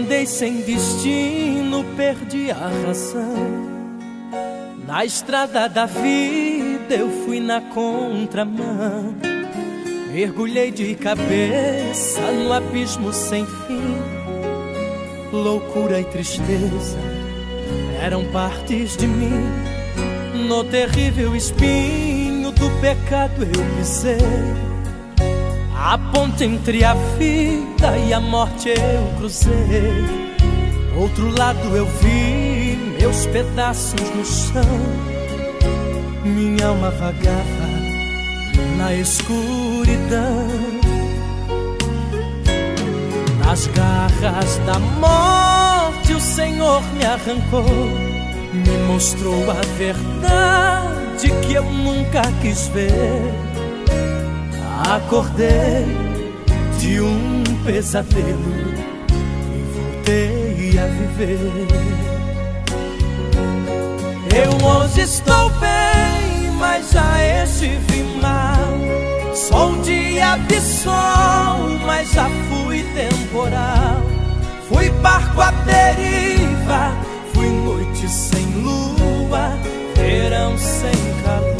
andei sem destino, perdi a razão. Na estrada da vida eu fui na contramão. Mergulhei de cabeça no abismo sem fim. Loucura e tristeza eram partes de mim. No terrível espinho do pecado eu pisei. A ponte entre a vida e a morte eu cruzei. Outro lado eu vi meus pedaços no chão. Minha alma vagava na escuridão. Nas garras da morte o Senhor me arrancou, me mostrou a verdade que eu nunca quis ver. Acordei de um pesadelo e voltei a viver. Eu hoje estou bem, mas já estive mal. Sou um dia de sol, mas já fui temporal. Fui barco à deriva, fui noite sem lua, verão sem calor.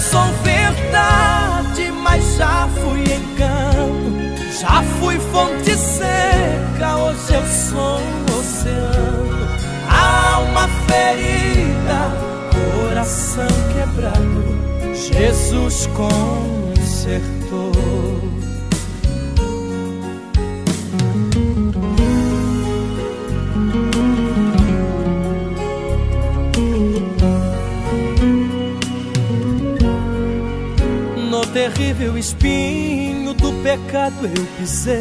Sou verdade, mas já fui engano. Já fui fonte seca, hoje eu sou um oceano. Alma ferida, coração quebrado, Jesus consertou. Terrível espinho do pecado eu pisei.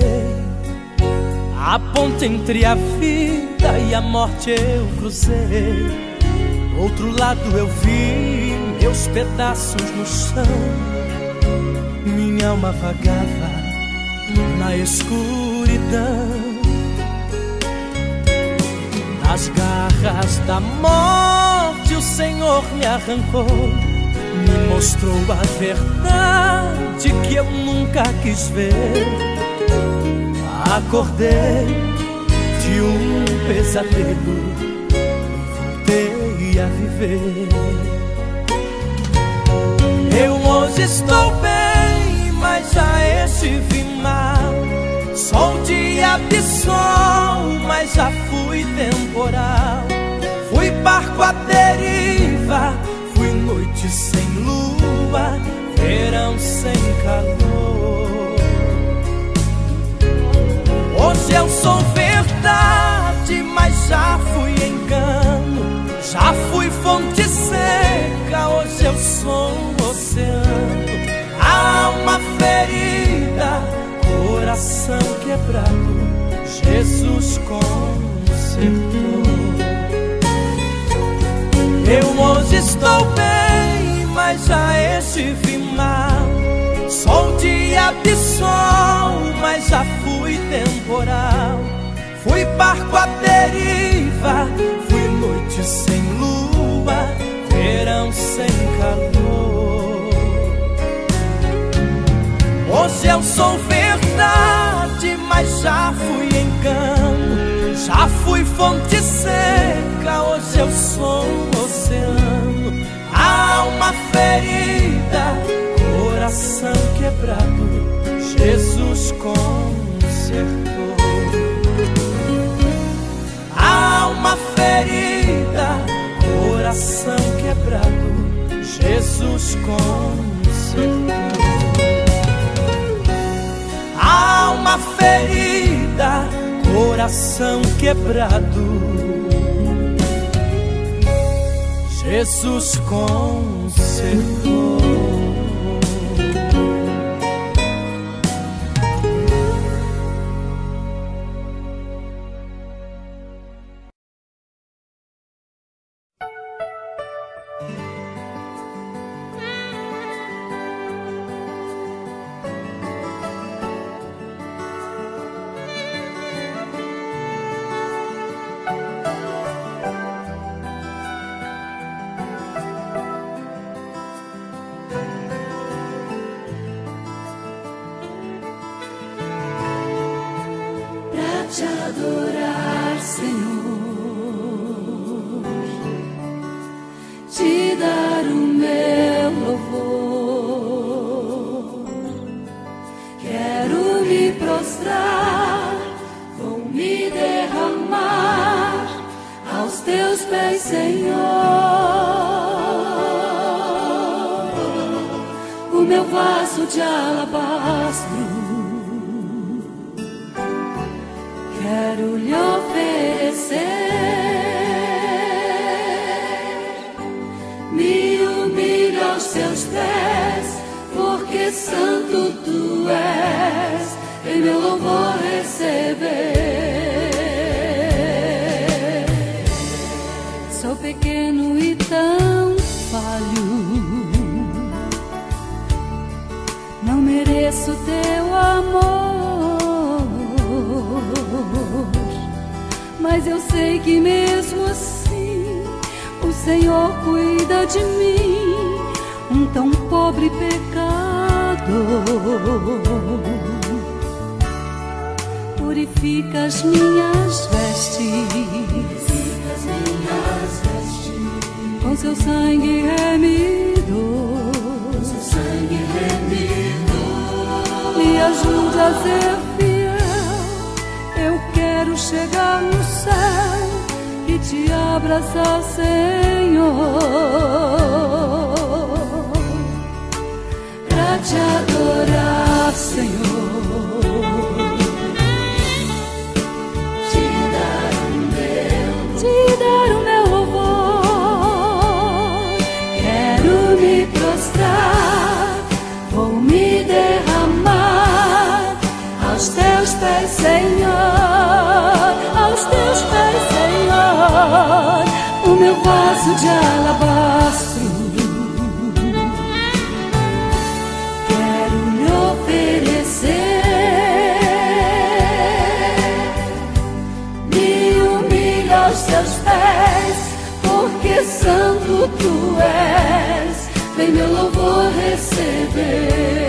A ponte entre a vida e a morte eu cruzei. Outro lado eu vi meus pedaços no chão. Minha alma vagava na escuridão. Nas garras da morte o Senhor me arrancou, me mostrou a verdade que eu nunca quis ver. Acordei de um pesadelo e voltei a viver. Eu hoje estou bem, mas já estive mal. Sou um dia de sol, mas já fui temporal. Fui barco à lua, verão sem calor. Hoje eu sou verdade, mas já fui engano. Já fui fonte seca, hoje eu sou um oceano. Alma ferida, coração quebrado, Jesus consertou. Eu hoje estou bem, mas já estive mal. Sou de sol, mas já fui temporal. Fui barco à deriva, fui noite sem lua, verão sem calor. Hoje eu sou verdade, mas já fui engano. Já fui fonte seca, hoje eu sou um oceano. Alma ferida, coração quebrado, Jesus consertou. Alma ferida, coração quebrado, Jesus consertou. Alma ferida, coração quebrado, Jesus consertou. Não mereço teu amor, mas eu sei que mesmo assim o Senhor cuida de mim, um tão pobre pecador. Purifica as minhas vestes. Com seu sangue remido, sangue remido, me ajude a ser fiel. Eu quero chegar no céu e te abraçar, Senhor, pra te adorar, Senhor. Pés, Senhor, aos teus pés, Senhor, o meu vaso de alabastro. Quero lhe oferecer, me humilho aos teus pés, porque santo tu és, vem meu louvor receber.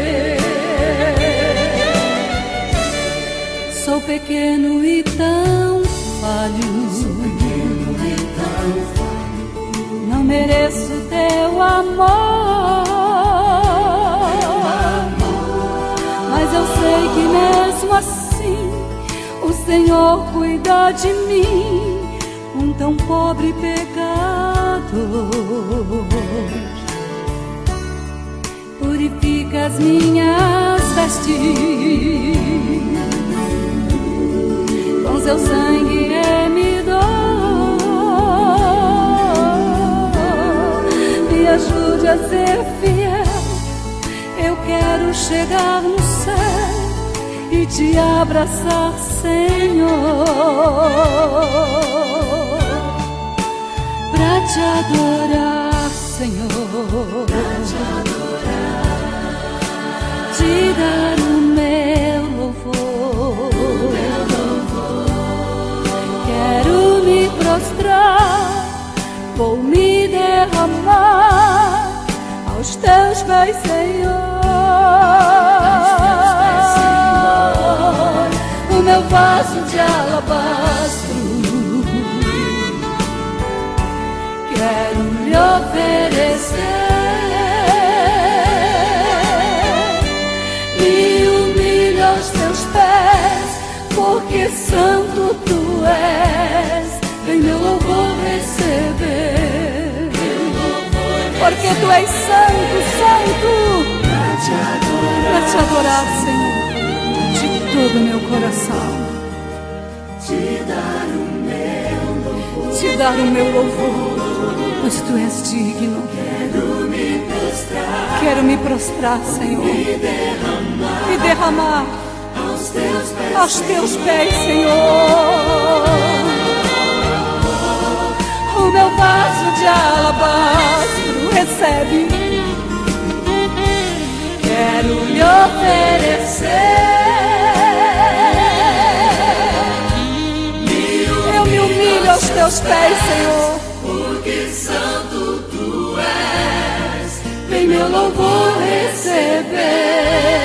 Sou pequeno e tão falho. Não mereço teu amor. Mas eu sei que mesmo assim o Senhor cuida de mim, um tão pobre pecador. Purifica as minhas vestes seu sangue remidor. Me ajude a ser fiel. Eu quero chegar no céu e te abraçar, Senhor, pra te adorar, Senhor, pra te adorar, te dar vou me derramar aos teus pés, Senhor. O meu vaso de alabastro quero lhe oferecer. Porque santo tu és, louvor receber. Porque tu és santo, santo, para te adorar, Senhor, de todo o meu coração. Te dar o meu louvor, te dar o meu louvor, pois tu és digno. quero me prostrar, Quero me prostrar, Senhor, me derramar e derramar aos teus pés, aos teus pés, Senhor. O meu vaso de alabastro recebe. Quero lhe oferecer. Eu me humilho aos teus pés, Senhor. porque santo tu és. Vem meu louvor receber.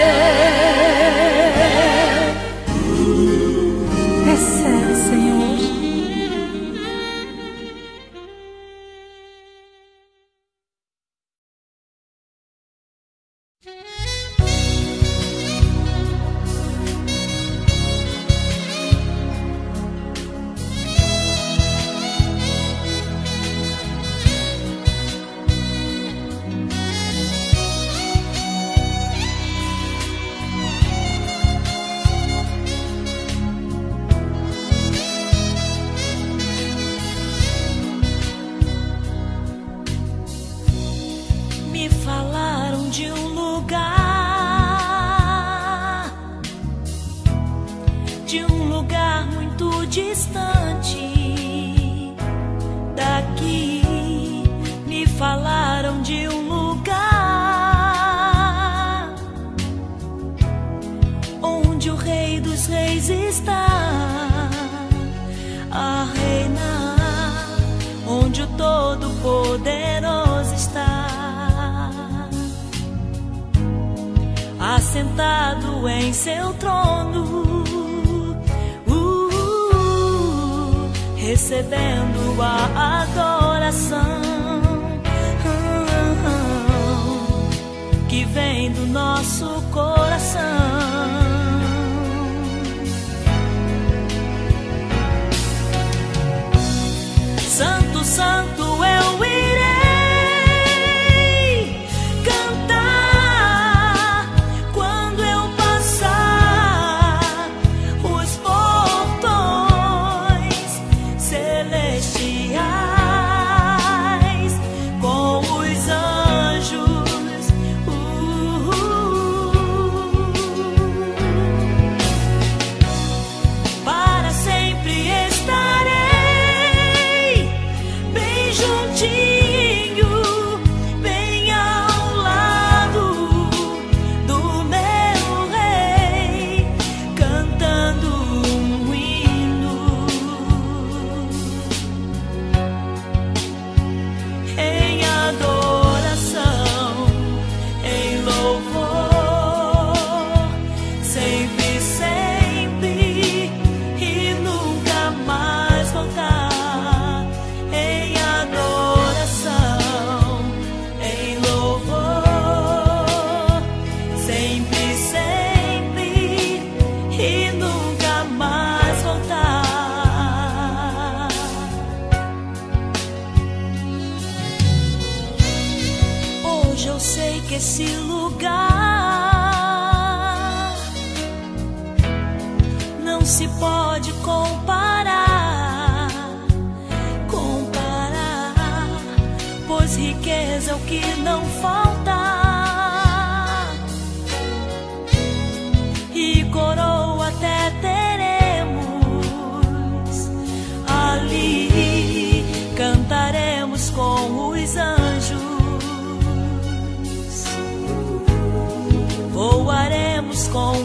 sentado em seu trono, uh, uh, uh, recebendo a adoração que vem do nosso coração. Santo, Santo. é o que não falta. E coroa até teremos ali, cantaremos com os anjos, voaremos com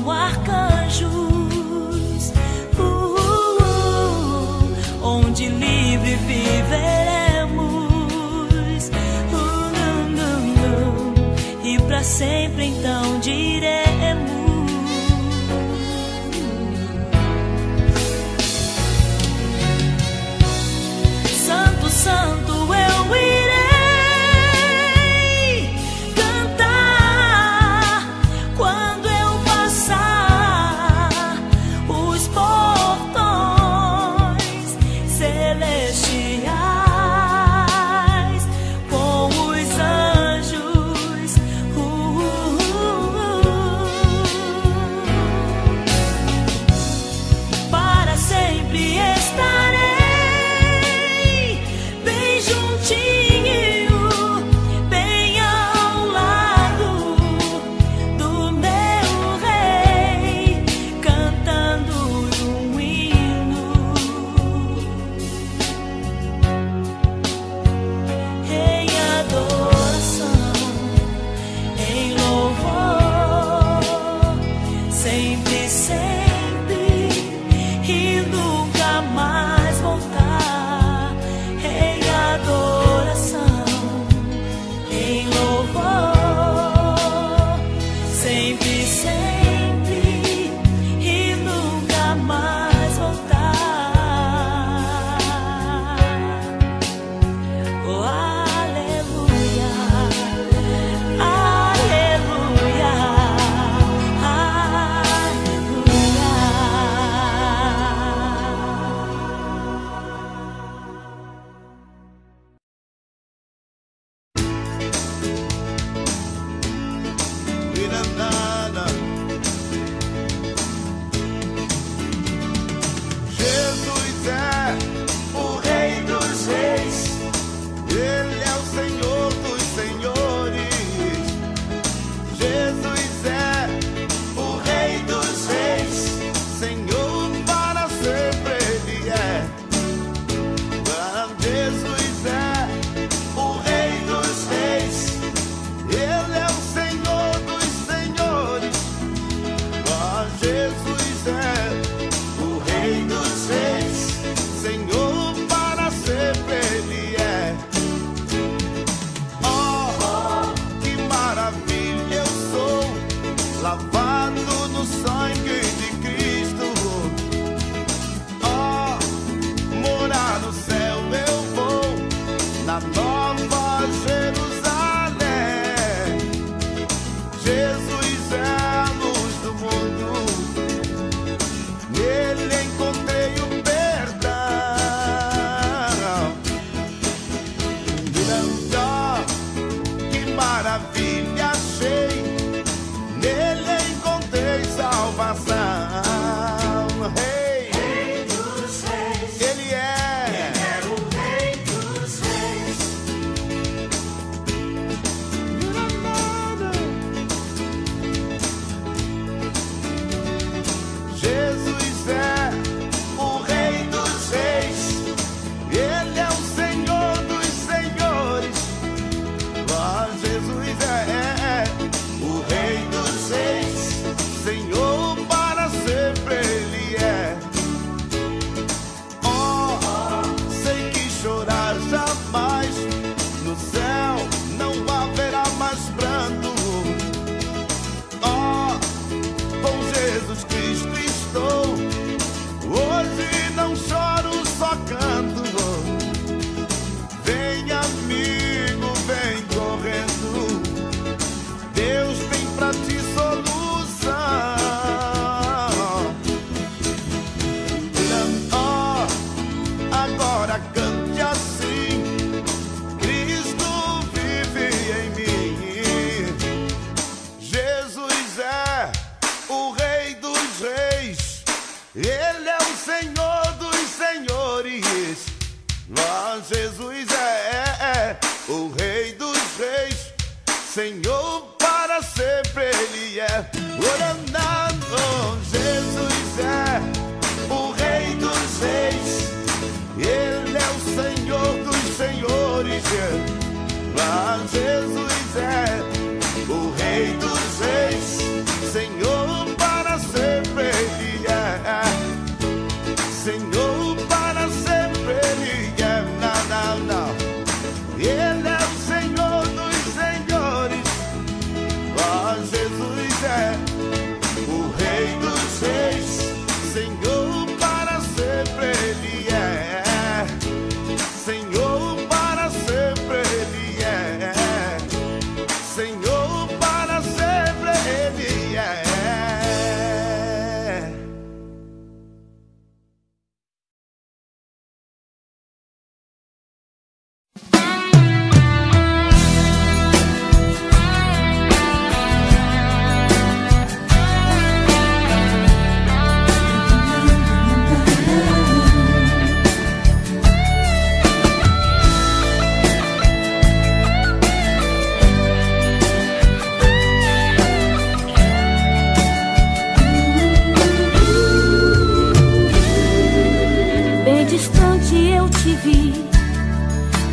te vi,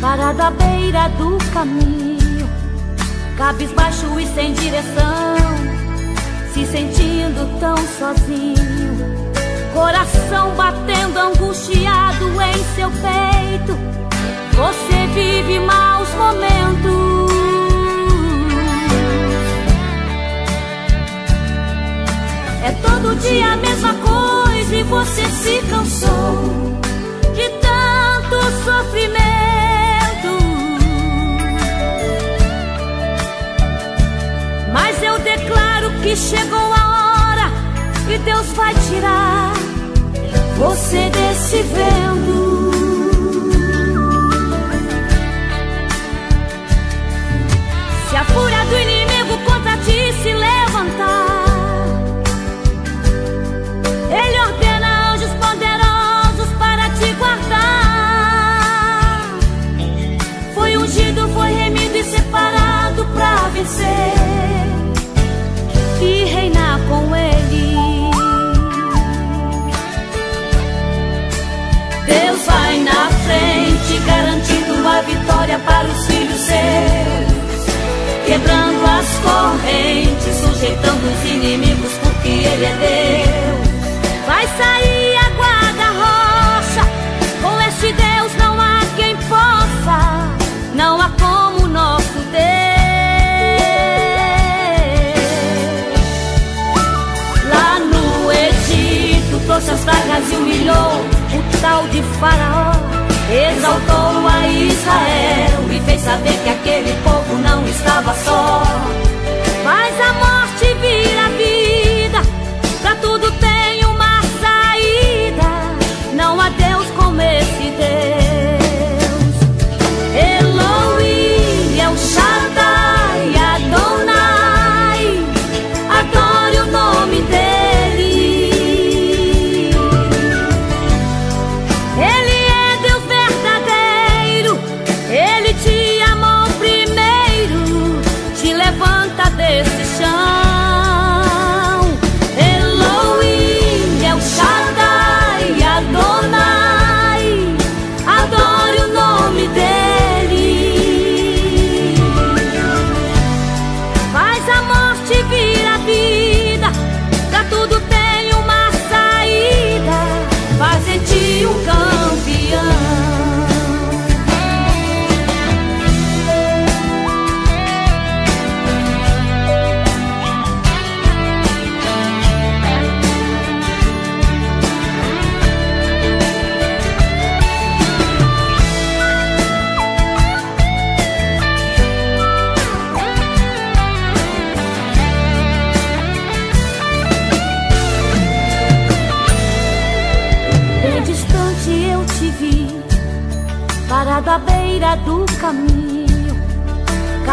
parado à beira do caminho, cabisbaixo e sem direção, se sentindo tão sozinho. Coração batendo angustiado em seu peito, você vive maus momentos. É todo dia a mesma coisa e você se cansou sofrimento. Mas eu declaro que chegou a hora e Deus vai tirar você desse vento. Se a fúria e reinar com Ele. Deus vai na frente, garantindo a vitória para os filhos seus quebrando as correntes, sujeitando os inimigos, porque Ele é Deus. Tal de Faraó. Exaltou a Israel e fez saber que aquele povo não estava só.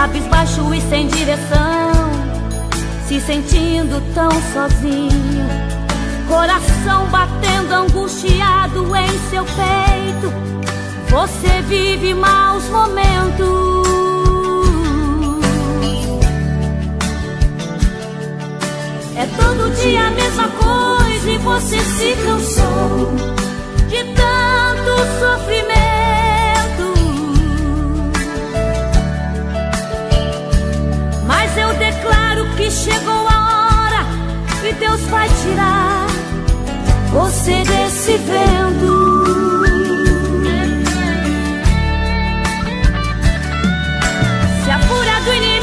cabisbaixo e sem direção, se sentindo tão sozinho. Coração batendo angustiado em seu peito, você vive maus momentos. É todo dia a mesma coisa e você se cansou de tanto sofrimento. Eu declaro que chegou a hora e Deus vai tirar você desse vento. Se a fúria do inimigo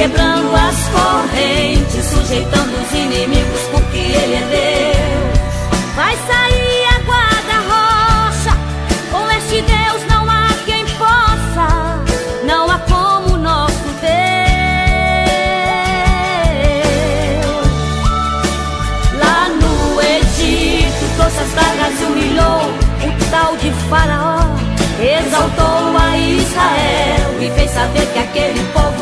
Quebrando as correntes, sujeitando os inimigos, porque Ele é Deus. Vai sair a guarda-rocha, com este Deus não há quem possa, não há como nosso Deus. Lá no Egito, trouxe as pragas e humilhou o tal de Faraó. Exaltou a Israel e fez saber que aquele povo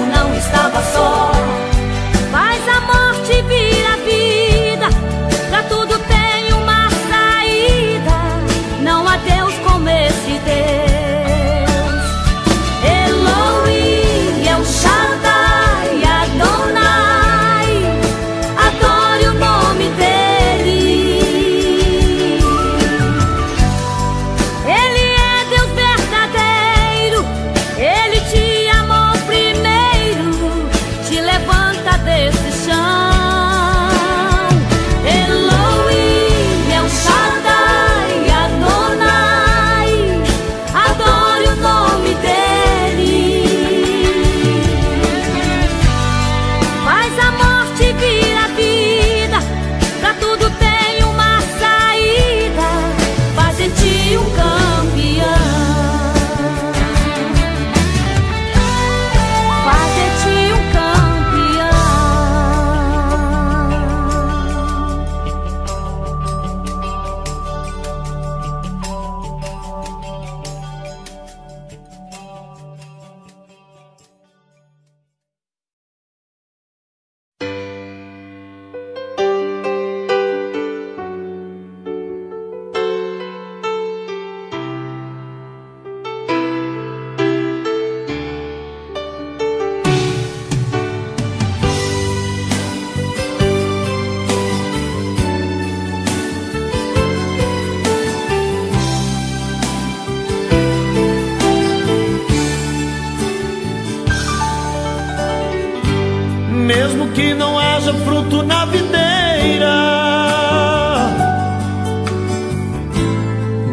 que não haja fruto na videira,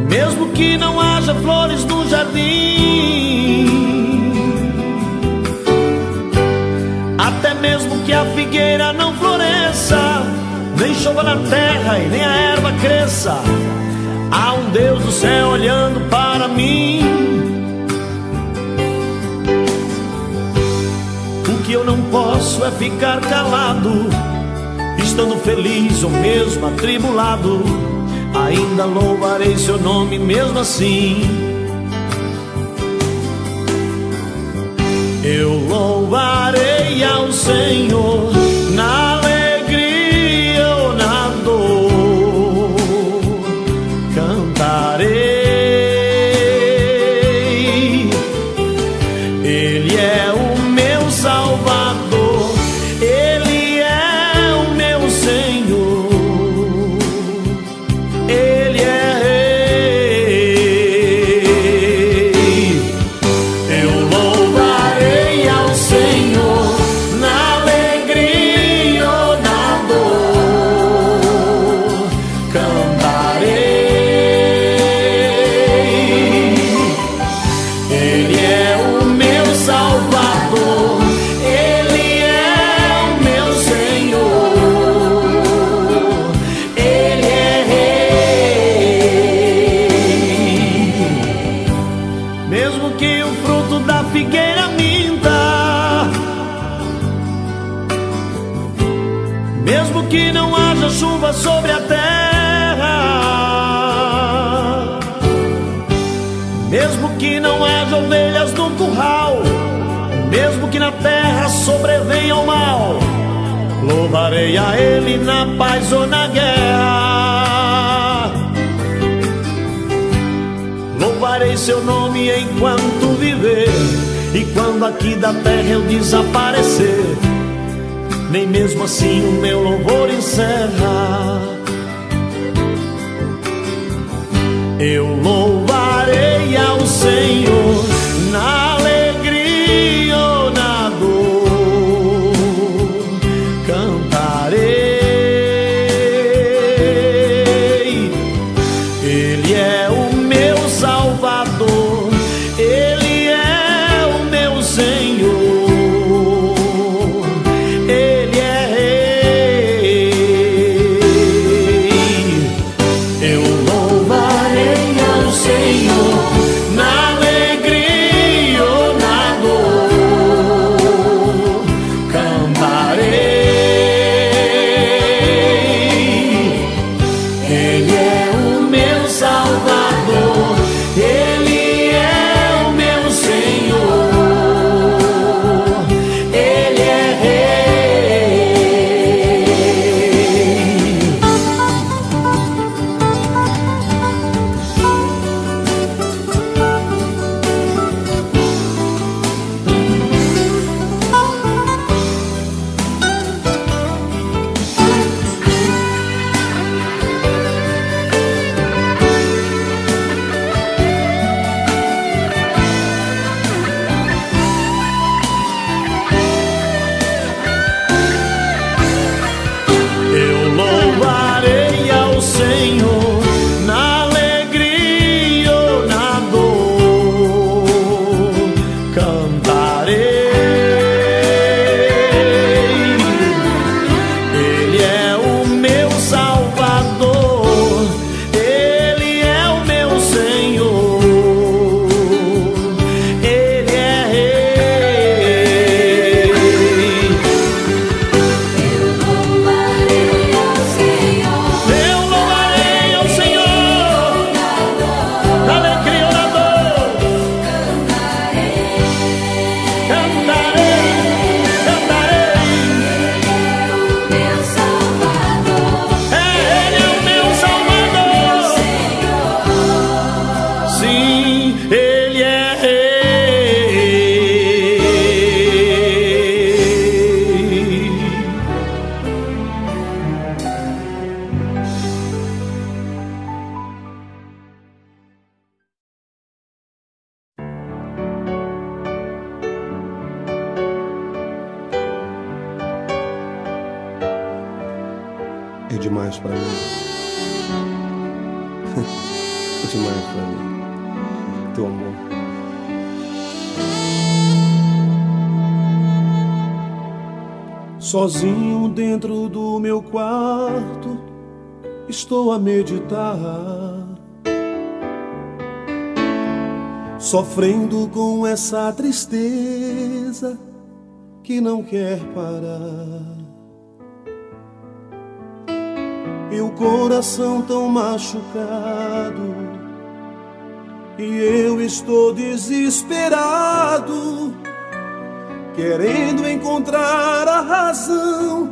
mesmo que não haja flores no jardim, até mesmo que a figueira não floresça, nem chova na terra e nem a erva cresça, há um Deus do céu olhando para mim. Posso é ficar calado, estando feliz ou mesmo atribulado. Ainda louvarei seu nome mesmo assim. Eu louvarei ao Senhor na louvarei a Ele na paz ou na guerra. Louvarei seu nome enquanto viver, e quando aqui da terra eu desaparecer, nem mesmo assim o meu louvor encerra. Eu louvarei ao Senhor É demais pra mim. É demais pra mim. Teu amor. Sozinho dentro do meu quarto, estou a meditar. Sofrendo com essa tristeza que não quer parar. Coração tão machucado. E eu estou desesperado, querendo encontrar a razão,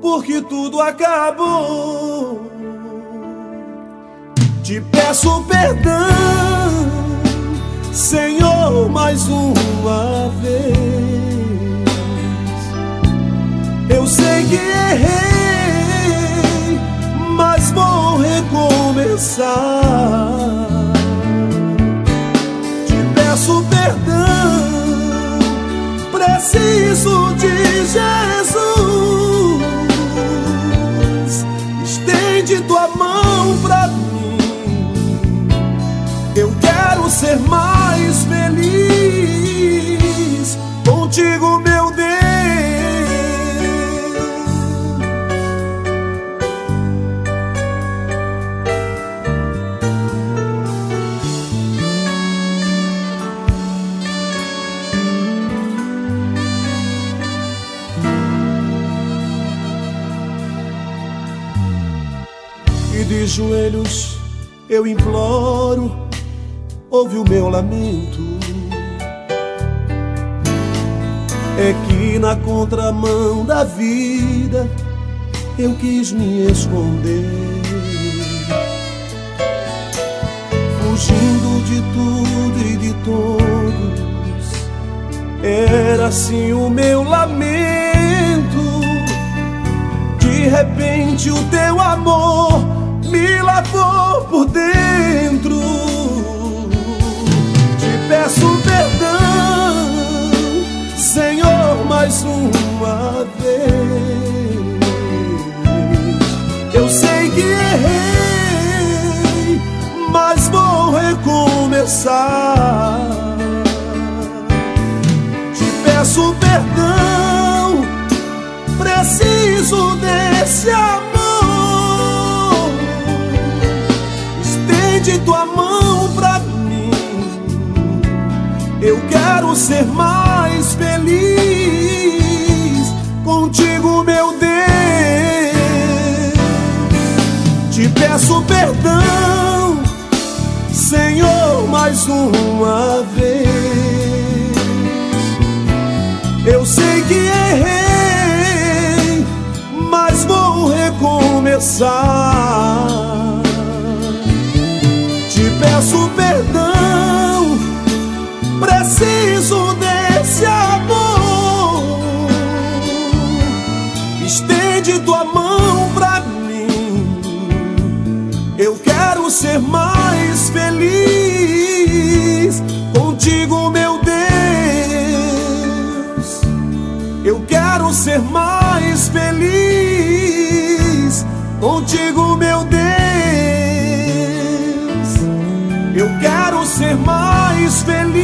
porque tudo acabou. Te peço perdão, Senhor, mais uma vez. Eu sei que errei, Te peço perdão, preciso de Jesus. Estende tua mão pra mim. Eu quero ser mais feliz contigo, meu joelhos eu imploro ouve o meu lamento. É que na contramão da vida eu quis me esconder. Fugindo de tudo e de todos, era assim o meu lamento. De repente o teu amor me lavou por dentro. Te peço perdão, Senhor, mais uma vez. Eu sei que errei, mas vou recomeçar. Te peço perdão, preciso desse amor. Estende tua mão pra mim. Eu quero ser mais feliz contigo, meu Deus. Te peço perdão, Senhor, mais uma vez. Eu sei que errei, mas vou recomeçar. Ser mais feliz contigo, meu Deus. Eu quero ser mais feliz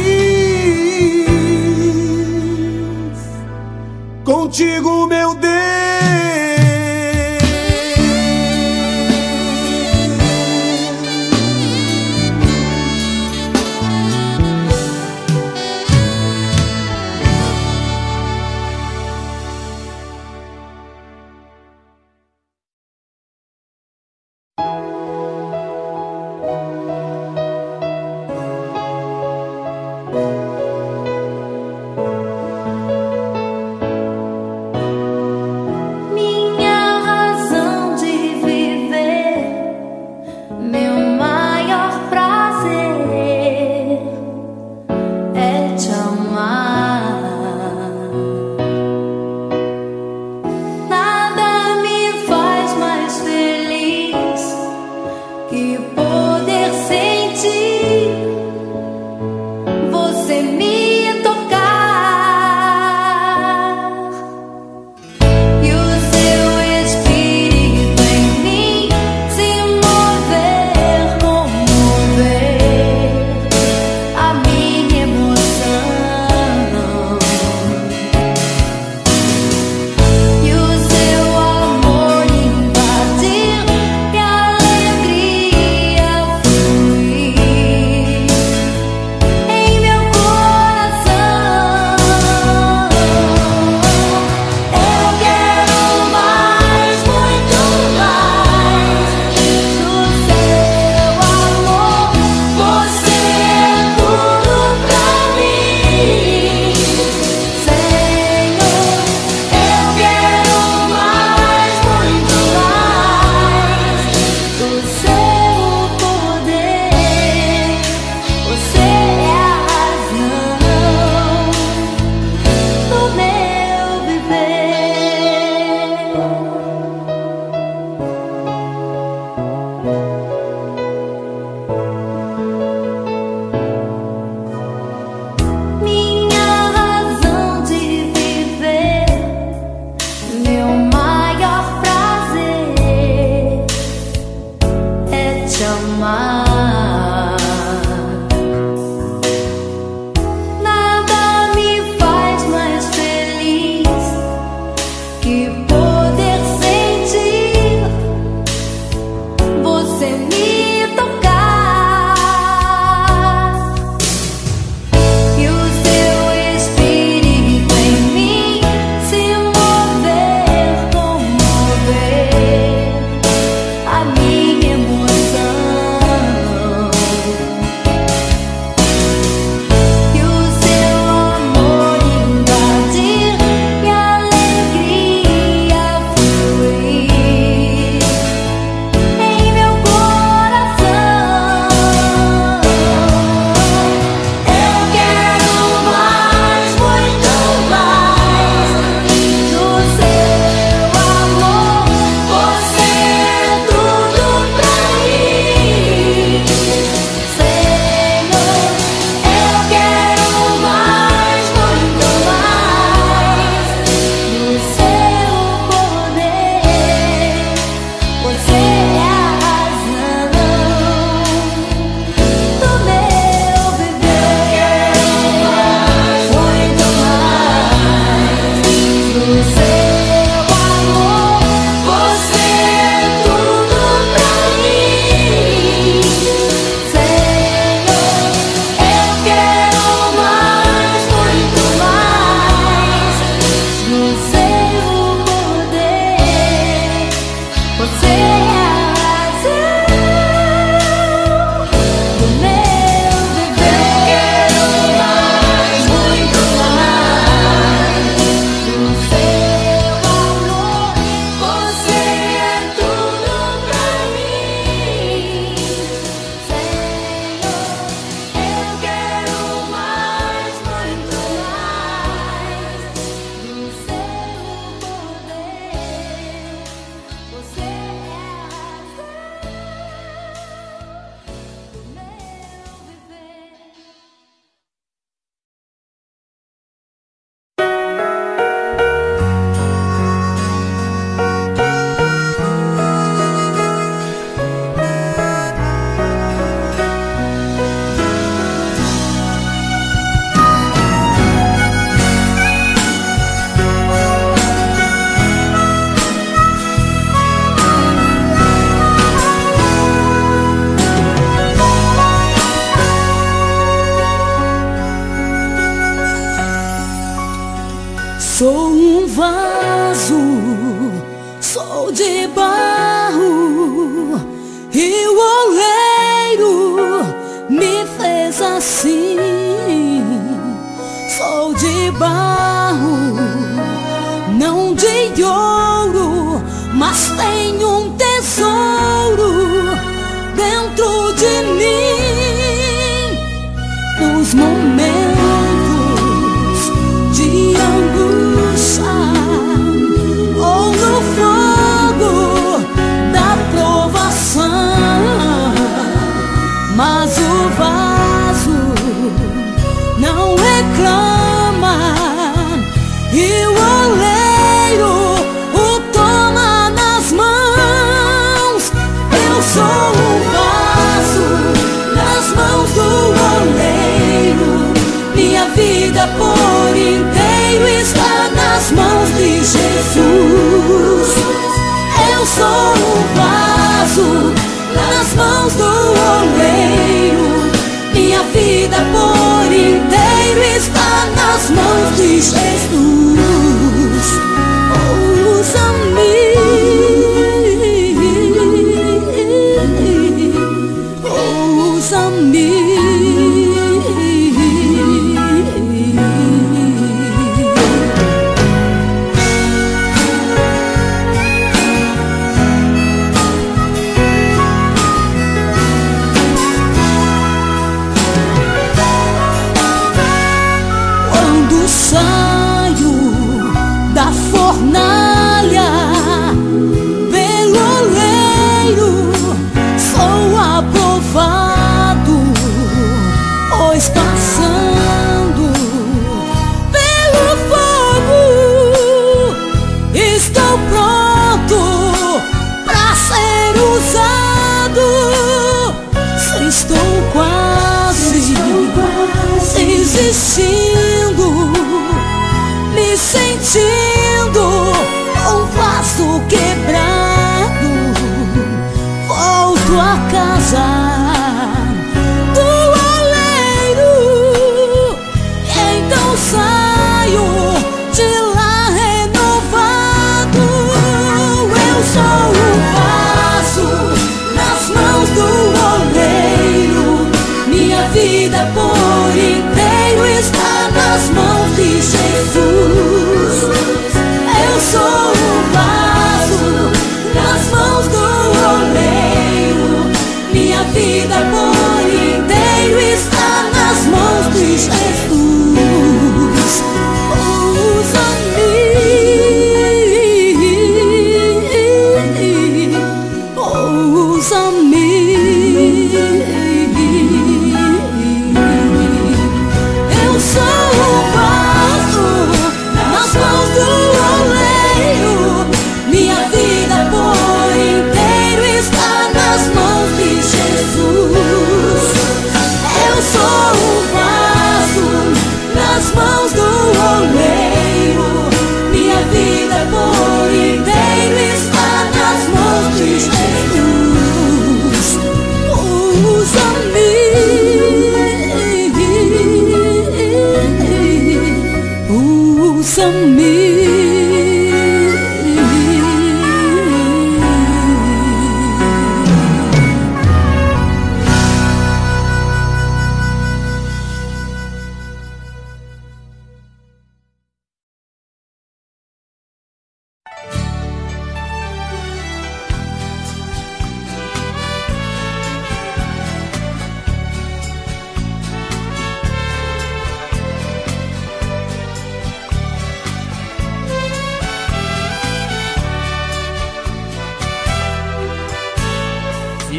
contigo, meu Deus.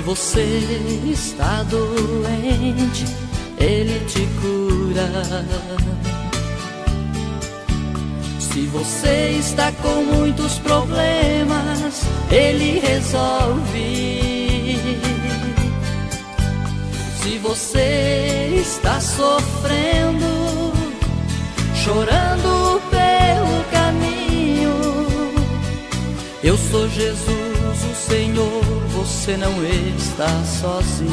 você está doente, Ele te cura. Se você está com muitos problemas, Ele resolve. Se você está sofrendo, chorando pelo caminho, eu sou Jesus, o Senhor você não está sozinho.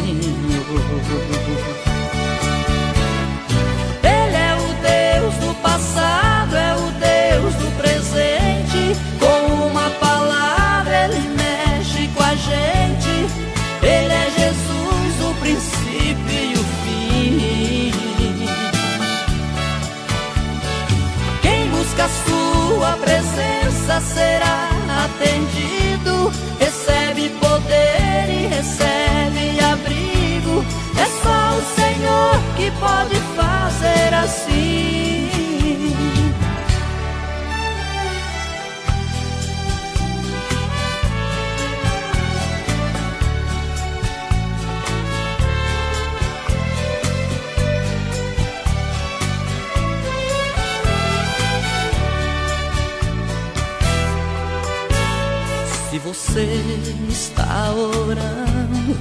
Ele é o Deus do passado, é o Deus do presente. Com uma palavra ele mexe com a gente. Ele é Jesus, o princípio e o fim. Quem busca a sua presença será atendido que pode fazer assim. Se você está orando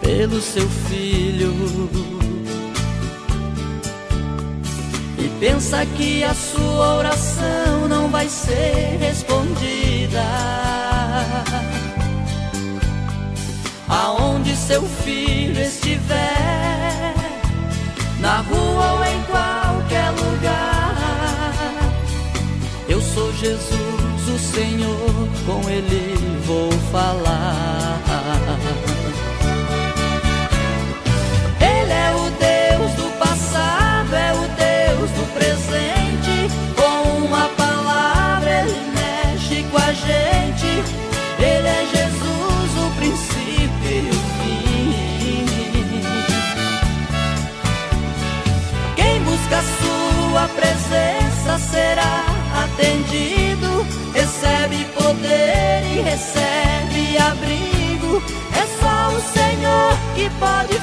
pelo seu filho pensa que a sua oração não vai ser respondida. Aonde seu filho estiver, na rua ou em qualquer lugar, eu sou Jesus, o Senhor, com Ele vou falar. Recebe abrigo. É só o Senhor que pode